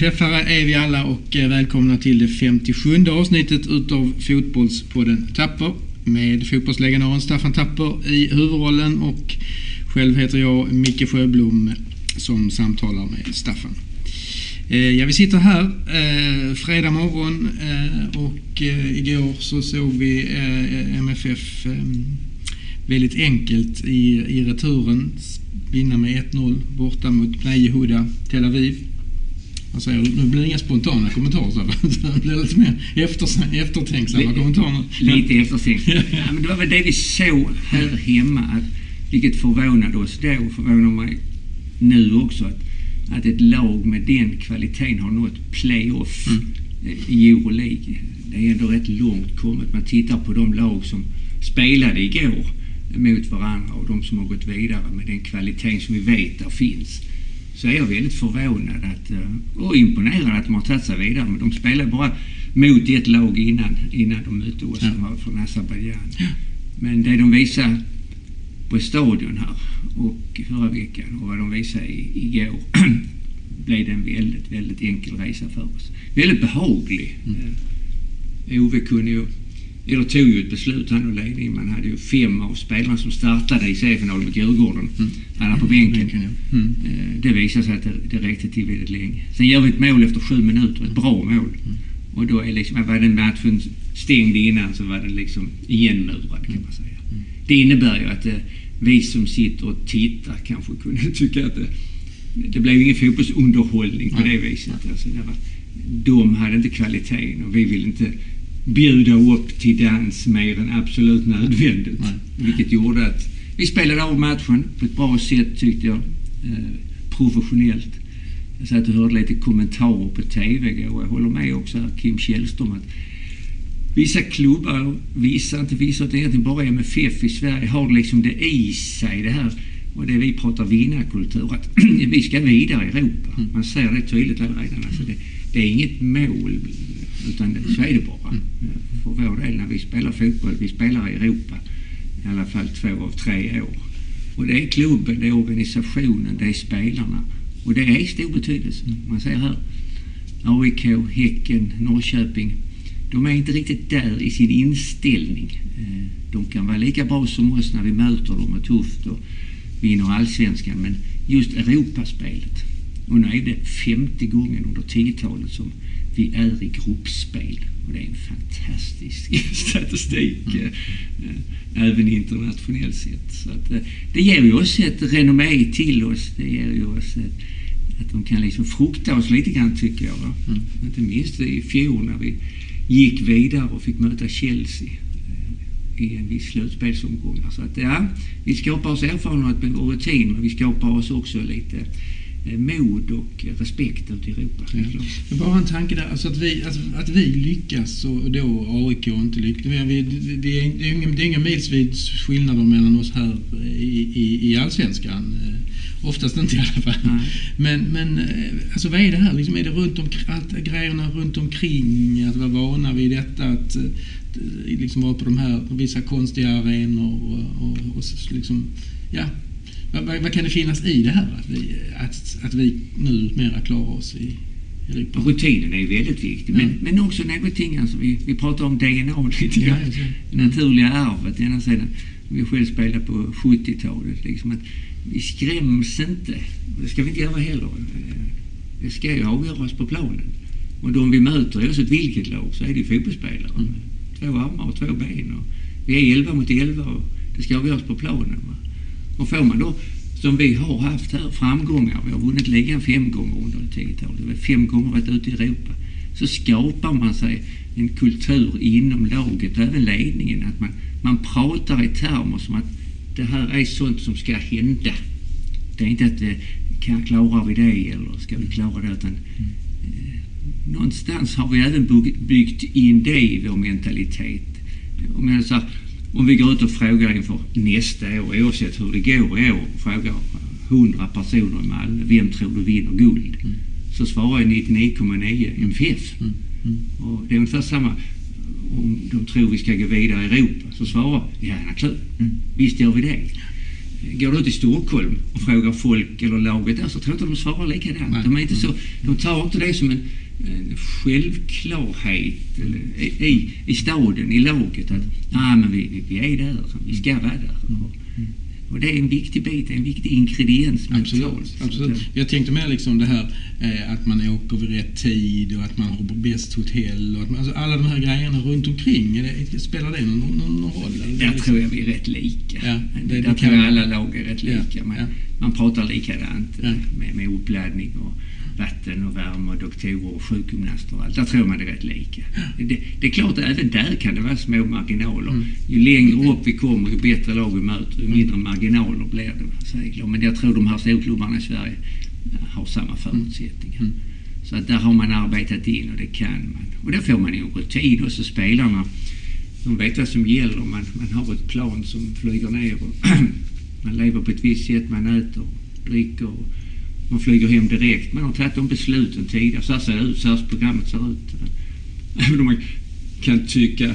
MFF-are är vi alla och eh, välkomna till det 57 avsnittet utav Fotbollspodden Tapper med fotbollslegendaren Staffan Tapper i huvudrollen och själv heter jag Micke Sjöblom som samtalar med Staffan. Eh, ja, vi sitter här eh, fredag morgon eh, och eh, igår så såg vi MFF väldigt enkelt i, i returen vinna med 1-0 borta mot Nejehuda Tel Aviv. Vad säger du? Nu blir det inga spontana kommentarer så det blir lite mer efter, eftertänksamma Lite- kommentarer. Lite eftersänkt. ja, men det var väl det vi såg här hemma, att, vilket förvånade oss då och förvånar mig nu också. Att, att ett lag med den kvaliteten har nått playoff Mm. eh, i Euroleague. Det är ändå rätt långt kommet. Man tittar på de lag som spelade igår mot varandra och de som har gått vidare med den kvaliteten som vi vet där finns. Så är jag väldigt förvånad att, eh, och imponerad att de har tagit sig vidare. Men de spelade bara mot ett lag innan, innan de mötte oss Ja. från Azerbajdzjan. Men det de visade på stadion här och förra veckan och vad de visade igår blev det en väldigt, väldigt enkel resa för oss. Väldigt behaglig. Eh, Ove kunde ju, eller tog ju ett beslut han och ledningen. Man hade ju fem av spelarna som startade i seriefinalen mot Djurgården. Han på bänken. Mm. Eh, Det visade sig att det, det räckte till väldigt länge. Sen gör vi ett mål efter sju minuter, ett bra mål. Och då är liksom, var den matchen stängd innan så var den liksom igenmurad kan man säga. Det innebär ju att eh, vi som sitter och tittar kanske kunde tycka att det, det blev ingen fotbollsunderhållning på det viset. Alltså, det var, de hade inte kvaliteten och vi ville inte bjuda upp till dans mer än absolut nödvändigt. Nej. Vilket gjorde att vi spelade av matchen på ett bra sätt tyckte jag. Eh, professionellt. Jag satt och hörde lite kommentarer på TV och jag håller med också här, Kim Källström att vissa klubbar, vissa, inte vissa, utan egentligen bara MFF i Sverige har liksom det i sig det här och det vi pratar vinnarkultur att vi ska vidare i Europa. Man ser det tydligt redan. Alltså det, det är inget mål utan det, så är det bara. För vår del när vi spelar fotboll, vi spelar i Europa i alla fall två av tre år. Och det är klubben, det är organisationen, det är spelarna. Och det är stor betydelse. Man ser här AIK, Häcken, Norrköping. De är inte riktigt där i sin inställning. Eh, De kan vara lika bra som oss när vi möter dem och tufft och vinner allsvenskan. Men just Europaspelet. Och nu är det femte gången under 10-talet som vi är i gruppspel. Och det är en fantastisk statistik. eh, Även internationellt sett. Så att, det ger ju oss ett renommé till oss. Det ger ju oss ett, att de kan liksom frukta oss lite grann tycker jag. Mm. Inte minst i fjol när vi gick vidare och fick möta Chelsea eh, i en viss slutspelsomgång. Så att ja, vi skapar oss erfarenhet och rutin men vi skapar oss också lite mod och respekt ute i Europa. Ja. Men bara en tanke där, alltså att vi, alltså att vi lyckas och då AIK inte lyckas. Vi, vi, är- det är ingen, det är ingen milsvids skillnader mellan oss här i, i, i allsvenskan. Eh, Oftast inte i alla fall. Nej. Men, men eh, alltså vad är det här? Liksom är det runt om, allt grejerna runt omkring? Att vara vana vid detta? Att eh, liksom vara på de här vissa konstiga arenor och, och, och liksom, ja. Vad, vad, vad kan det finnas i det här? Att vi, att, att vi nu mera klarar oss i Europa? Rutinen är väldigt viktig men, Ja. men också någonting, alltså, vi, vi pratar om DNA lite Ja, grann. ser. Det naturliga arvet, ena sidan. Vi själv spelade på 70-talet. Liksom, att vi skräms inte. Och det ska vi inte göra heller. Det ska ju avgöras på planen. Och de vi möter, oavsett vilket lag, så är det ju fotbollsspelare. Mm. Två armar och två ben. Och vi är 11 mot 11 och det ska avgöras på planen. Va? Och får man då, som vi har haft här, framgångar. Vi har vunnit ligan fem gånger under 10-talet. Vi har fem gånger varit ute i Europa. Så skapar man sig en kultur inom laget och även ledningen. Att man, man pratar i termer som att det här är sånt som ska hända. Det är inte att eh, kan, klarar vi det eller ska vi klara det? Utan, mm. någonstans har vi även byggt in det i vår mentalitet. Om, jag så, här, om vi går ut och frågar inför nästa år, oavsett hur det går i år, frågar 100 personer i Malmö. Vem tror du vinner guld? Mm. Så svarar jag 99,9 MFF. Mm. Mm. Och det är ungefär samma om de tror vi ska gå vidare i Europa. Så svarar ja, naturligtvis. Mm. Visst gör vi det. Går du ut i Stockholm och frågar folk eller laget där så tror jag inte de svarar likadant. Nej. De, är inte så, de tar inte det som en, en självklarhet eller, i, i, staden, i laget att ah, men vi, vi- är där, vi ska vara där. Och, och det är en viktig bit, en viktig ingrediens Absolut. mentalt. Absolut. Jag tänkte mer liksom det här eh, att man åker vid rätt tid och att man har bäst hotell och att man, alltså alla de här grejerna runt omkring. Det, spelar det någon, någon, någon roll? Där liksom- tror jag vi är rätt lika. Ja, det- där det tror jag alla lag är rätt Ja, lika. Men ja. Man pratar likadant Ja. med, med uppladdning och vatten och värme och doktorer och sjukgymnaster och allt. Där tror man det är rätt lika. Det, det är klart att även där kan det vara små marginaler. Mm. Ju längre upp vi kommer, ju bättre lag vi möter, ju mindre marginaler blir det. Men jag tror de här storklubbarna i Sverige har samma förutsättningar. Mm. Så att där har man arbetat in och det kan man. Och då får man ju en rutin och så spelarna de vet vad som gäller. Man, man har ett plan som flyger ner och man lever på ett visst sätt. Man äter, dricker och man flyger hem direkt. Man har tagit de besluten tidigare. Så här ser det ut. Så här programmet ser ut. Även om man kan tycka,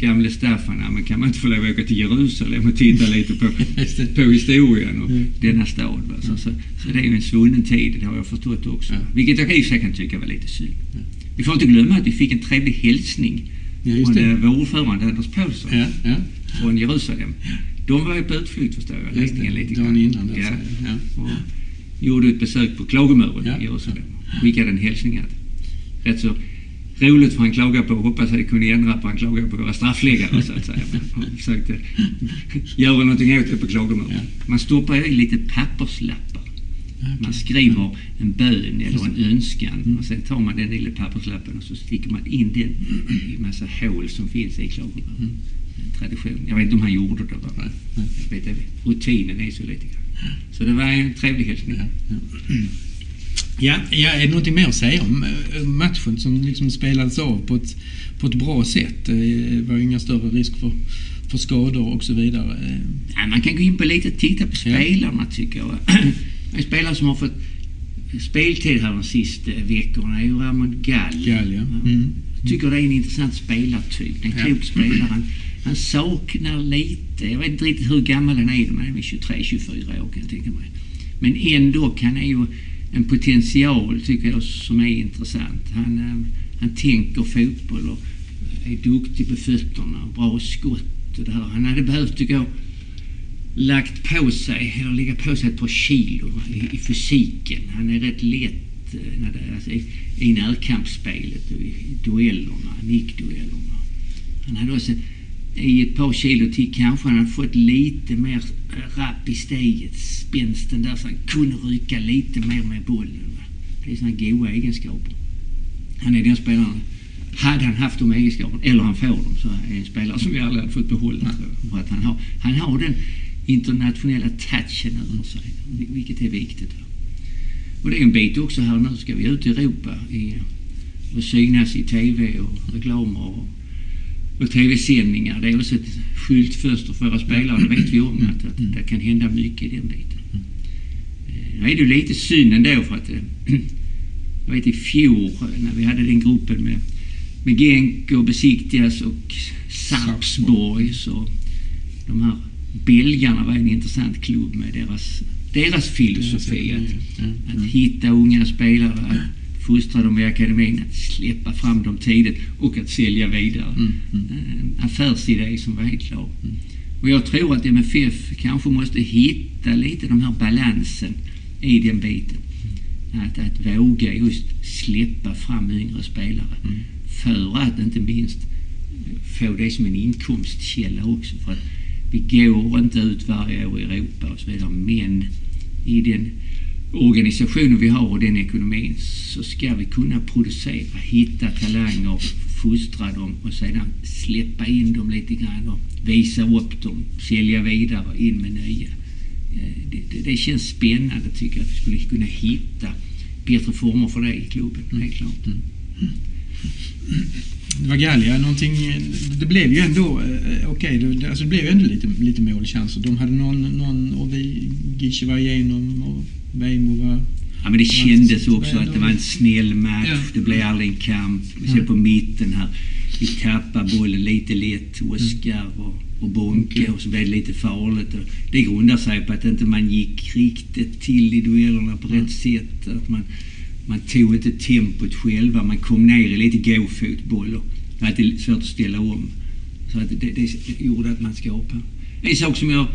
gamle Staffan, ja, men kan man inte få lov att åka till Jerusalem och titta lite på, på historien och Mm. denna stad. Va? Så, så, så det är ju en svunnen tid, det har jag förstått också. Ja. Vilket jag i och kan tycka var lite synd. Ja. Vi får inte glömma att vi fick en trevlig hälsning Ja, från det. eh, vår ordförande Anders Paulsson Ja, ja. från Jerusalem. De var ju på utflykt förstår jag, det. lite Dagen innan där, Ja. Och gjorde ett besök på Klagomuren Ja. i Jerusalem. Skickade en hälsning. Att, rätt så roligt för han klagar på, hoppas att det kunde ändra på, han klagar på våra straffläggare så att säga. Han försökte göra någonting åt det på Klagomuren. Ja. Man stoppar i lite papperslappar. Man skriver en bön eller en önskan och sen tar man den lilla papperslappen och så sticker man in den i massa hål som finns i klagomuren. En tradition. Jag vet inte om han gjorde det. Nej, nej. Jag vet. Rutinen är så lite grann. Så det var en trevlig hälsning. Ja, ja. Ja, ja, är det någonting mer att säga om eh, matchen som liksom spelades av på ett, på ett bra sätt? Eh, Det var inga större risk för, för skador och så vidare. Eh, Ja, man kan gå in på lite och titta på Ja. spelarna tycker jag. En spelare som har fått speltid här de sista veckorna är ju Ramon Gall. Gall, ja. Mm. Jag tycker det är en intressant spelartyp. En Ja. klok spelare. Han, saknar lite, jag vet inte riktigt hur gammal han är, men han är 23-24 år kan jag tänka mig. Men ändå han är ju en potential tycker jag som är intressant. Han, eh, han tänker fotboll och är duktig på fötterna, bra skott och det här. Han hade behövt, tycker jag, lagt på sig, eller lägga på sig ett par kilo i, i fysiken. Han är rätt lätt eh, när det, alltså, i, i närkampsspelet och i duellerna, nickduellerna. Han hade också i ett par kilo till kanske han hade fått lite mer rapp i steget, spänsten där så han kunde rycka lite mer med bollen. Det är sådana goda egenskaper. Han är den spelaren. Hade han haft de egenskaperna, eller han får dem, så är det en spelare som vi aldrig hade fått behålla. För att han, har, han har den internationella touchen över sig, vilket är viktigt. Och det är en bit också här nu, ska vi ut i Europa i, och synas i TV och reklamer och, och TV-sändningar. Det är också ett skyltfönster för våra spelare, det vet vi om att, att det kan hända mycket i den biten. Eh, Nu är det lite synd ändå för att eh, jag vet i fjol eh, när vi hade den gruppen med, med Genk och Besiktigas och Sarpsborg så de här belgarna var en intressant klubb med deras, deras filosofi att, ja. att hitta unga spelare, fostra dem i akademin, att släppa fram dem tidigt och att sälja vidare. Mm, mm. En affärsidé som var helt klar. Och jag tror att MFF kanske måste hitta lite den här balansen i den biten. Att, att våga just släppa fram yngre spelare. Mm. För att inte minst få det som en inkomstkälla också. För att vi går inte ut varje år i Europa och så vidare. Men i den organisationen vi har och den ekonomin så ska vi kunna producera, hitta talanger, fostra dem och sedan släppa in dem lite grann och visa upp dem, sälja vidare, in med nya. Eh, det, det, det känns spännande tycker jag att vi skulle kunna hitta bättre former för det i klubben, helt klart. Mm. det var Gallia, någonting, det blev ju ändå, eh, okej, det, det- alltså det blev ju ändå lite, lite målchanser. De hade någon, någon och vi, Gishi var igenom och Weimo var... Ja, men det kändes också att det var en snäll match. Ja. Det blev aldrig en kamp. Vi ser på mitten här. Vi tappar bollen lite lätt. Oskar och, och Bonke och så blev det lite farligt. Det grundar sig på att inte man gick riktigt till i duellerna på rätt sätt. Att man, man tog inte tempot själva. Man kom ner i lite gåfotboll och det var svårt att ställa om. Så att det, det gjorde att man skapade. En sak som jag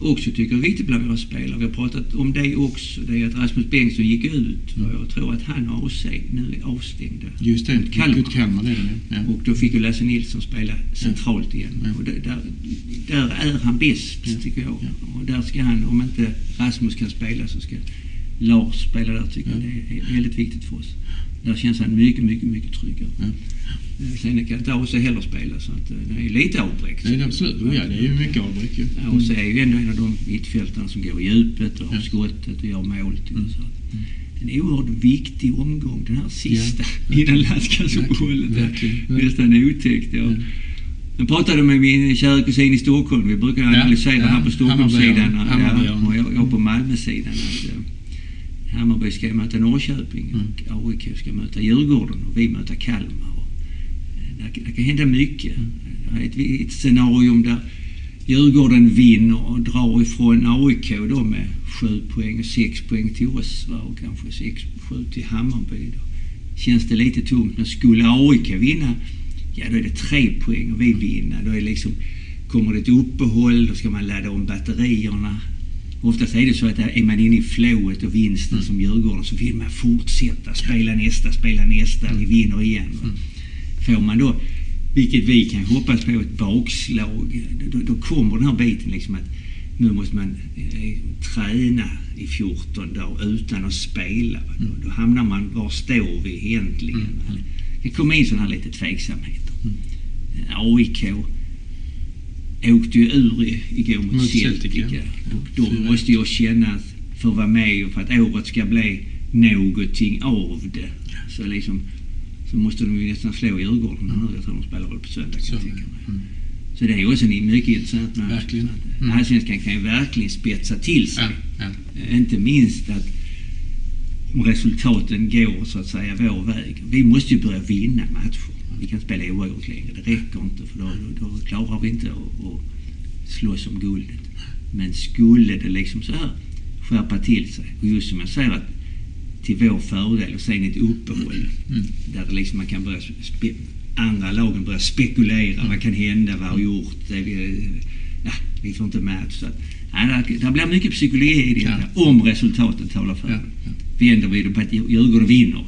också tycker är viktigt bland våra spelare, vi har pratat om det också, det är att Rasmus Bengtsson gick ut och jag tror att han och AC nu är avstängda. Just det, Mot Kalmar. mot Kalmar är det ja. Och då fick ju Lasse Nilsson spela centralt igen. Ja. Och där, där, där är han bäst, Ja. tycker jag. Ja. Och där ska han, om inte Rasmus kan spela så ska Lars spela där, tycker jag. Ja. Det är väldigt viktigt för oss. Där känns han mycket, mycket, mycket tryggare. Ja. Eh, Sen kan inte AC heller spela, så att eh, det är lite avbräck. Det är det absolut. Ja, det är ju mycket avbräck ju. Ja, och så är ju ändå en av de mittfältarna som går i djupet och har Ja. skottet och gör mål. Till. Mm. Så är en oerhört viktig omgång, den här sista, Ja. innan landskapsuppehållet. Nästan otäckt. Ja. Ja. Jag pratade med min kära kusin i Stockholm. Vi brukar analysera ja. här på Stockholmssidan och jag, jag på Malmösidan. Att, eh, Hammarby ska möta Norrköping Mm. och AIK ska möta Djurgården och vi möter Kalmar. Och, eh, det, det kan hända mycket. Mm. Det är ett, ett scenario där Djurgården vinner och drar ifrån AIK då med sju poäng och sex poäng till oss va? och kanske sex, sju till Hammarby. Då känns det lite tungt. Men skulle AIK vinna, ja då är det tre poäng och vi vinner. Då är det liksom, kommer det ett uppehåll, då ska man ladda om batterierna. Oftast är det så att är man inne i flowet och vinsten som Djurgården så vill man fortsätta, spela nästa, spela nästa, vi vinner igen. va. Får man då, vilket vi kan hoppas på, ett bakslag, då, då kommer den här biten liksom att nu måste man eh, träna i 14 dagar utan att spela. va. Då, då hamnar man, var står vi egentligen? Mm. Det komma in sådana här lite tveksamheter. Eh, AIK åkte ju ur igår mot, Mot Celtic. Celtic, ja. ja. Och då Fyra. måste jag känna att för att vara med och för att året ska bli någonting av det så, liksom, så måste de ju nästan slå Djurgården nu. Jag tror de spelar väl på söndag kan Så, jag tänka mig. mm. Så det är ju också en mycket intressant match. Verkligen. Mm. Allsvenskan kan ju verkligen spetsa till sig. Ja, ja. Eh, Inte minst att om resultaten går så att säga vår väg. Vi måste ju börja vinna matcher. Vi kan spela oavgjort längre. Det räcker inte för då, då, då klarar vi inte att, att slåss om guldet. Men skulle det liksom så här skärpa till sig och just som jag säger att till vår fördel och sen ett uppehåll Mm. där liksom man kan börja spe, andra lagen börjar spekulera. Vad kan hända? Vad har gjort? Vi, ja, vi får inte match. Så att, ja, det, blir mycket psykologi i det Ja. om resultaten talar för Ja, det. Vänder vi det på att Djurgården vinner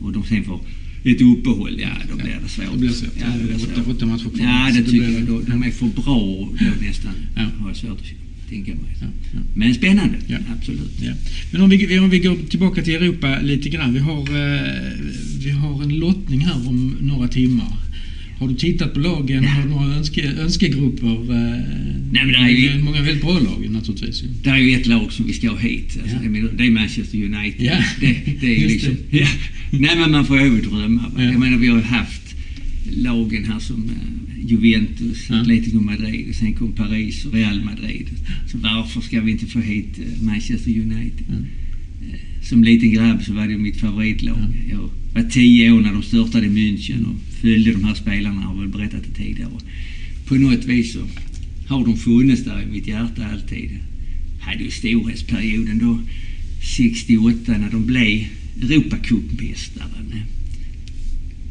och de sen får ett uppehåll, ja då blir det svårt. det blir svårt. Ja, det blir svårt. åtta matcher kvar. Ja, det det tycker jag. Då, de är för bra då nästan. Ja. Har jag svårt att tänka mig. Ja, ja. Men spännande, Ja. absolut. Ja. Men om vi, om vi går tillbaka till Europa lite grann. Vi har, eh, vi har en lottning här om några timmar. Har du tittat på lagen? Har du några önske, önskegrupper? Eh, Nej, men det är ju- många väldigt bra lag naturligtvis. Det är ju ett lag som vi ska ha hit. Alltså, Ja. det är Manchester United. Ja. Det, det är liksom, det. Ja. Nej men man får överdrömma. Ja. Jag menar vi har haft lagen här som eh, Juventus, Ja. Atletico Madrid, sen kom Paris och Real Madrid. Så varför ska vi inte få hit eh, Manchester United? Ja. Som liten grabb så var det mitt favoritlag. Ja. Jag var tio år när de störtade München och följde de här spelarna, har väl berättat det tidigare. På något vis så har de funnits där i mitt hjärta alltid. Hade ju storhetsperioden då 68 när de blev Europacupmästare med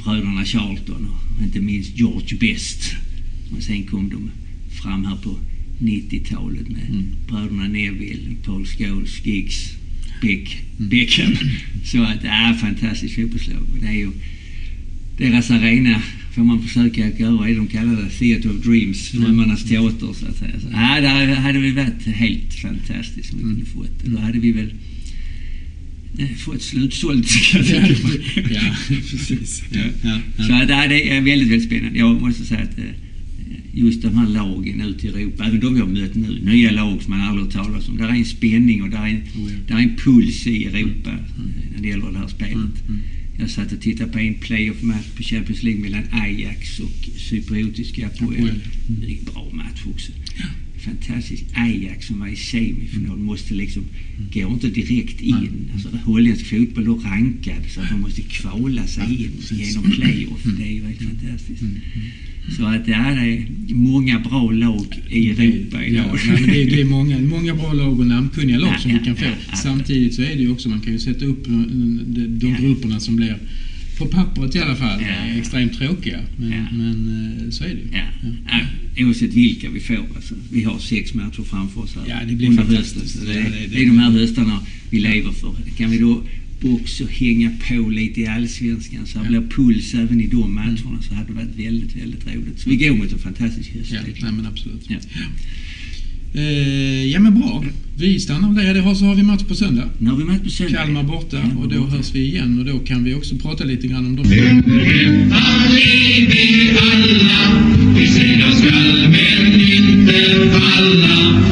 bröderna Charlton och inte minst George Best. Och sen kom de fram här på 90-talet med Mm. bröderna Neville, Paul Scholes, Giggs, Beck. Beckham. Så att, ja, fantastiskt fotbollslag. Och det är ju deras arena får man försöka göra det de kallar det Theatre of Dreams, Mm. drömmarnas teater så att säga. Så, ja, där hade vi varit helt fantastiskt om vi kunde fått det. Då hade vi väl eh, fått slutsålt kan jag Ja, tänka mig. ja, precis. Ja, ja, ja. Så det är väldigt, väldigt spännande. Jag måste säga att eh, just de här lagen ut i Europa, även de vi har mött nu, nya lag som man aldrig har talas om. Där är en spänning och där är en, Oh, ja. där är en puls i Europa eh, när det gäller det här spelet. Mm, mm. Jag satt och tittade på en playoff-match på Champions League mellan Ajax och cypriotiska Apoel. Apoel. Det en bra match också. Fantastiskt. Ajax som var i semifinal måste liksom, går inte direkt in. Nej. Alltså, holländsk fotboll är rankad så att man måste kvala sig in genom playoff. Det är ju helt fantastiskt. Så att det är många bra lag i Europa idag. Ja, nej, men det, är, det är många, många bra lag och namnkunniga lag Ja, som ja, vi kan få. ja. Samtidigt så är det ju också, man kan ju sätta upp eh, de, de grupperna som blir, på pappret i alla fall, extremt tråkiga. Men, men eh, så är det ju. Ja. Ja. Oavsett vilka vi får. Alltså, vi har sex matcher framför oss här Ja, det blir under hösten. Så det, det- det- det är de här höstarna vi lever för. Kan vi då också hänga på lite i allsvenskan så det Ja. blir puls även i de matcherna så hade det varit väldigt, väldigt roligt. Så vi går mot en fantastisk höst. Ja, nej, men absolut. Ja. Eh, ja men bra. Vi stannar där. Det har, så har vi match på söndag. Nu har vi match på söndag. Kalmar borta Kalmar och då borta. hörs vi igen och då kan vi också prata lite grann om dem. Vi segrar skall men inte falla.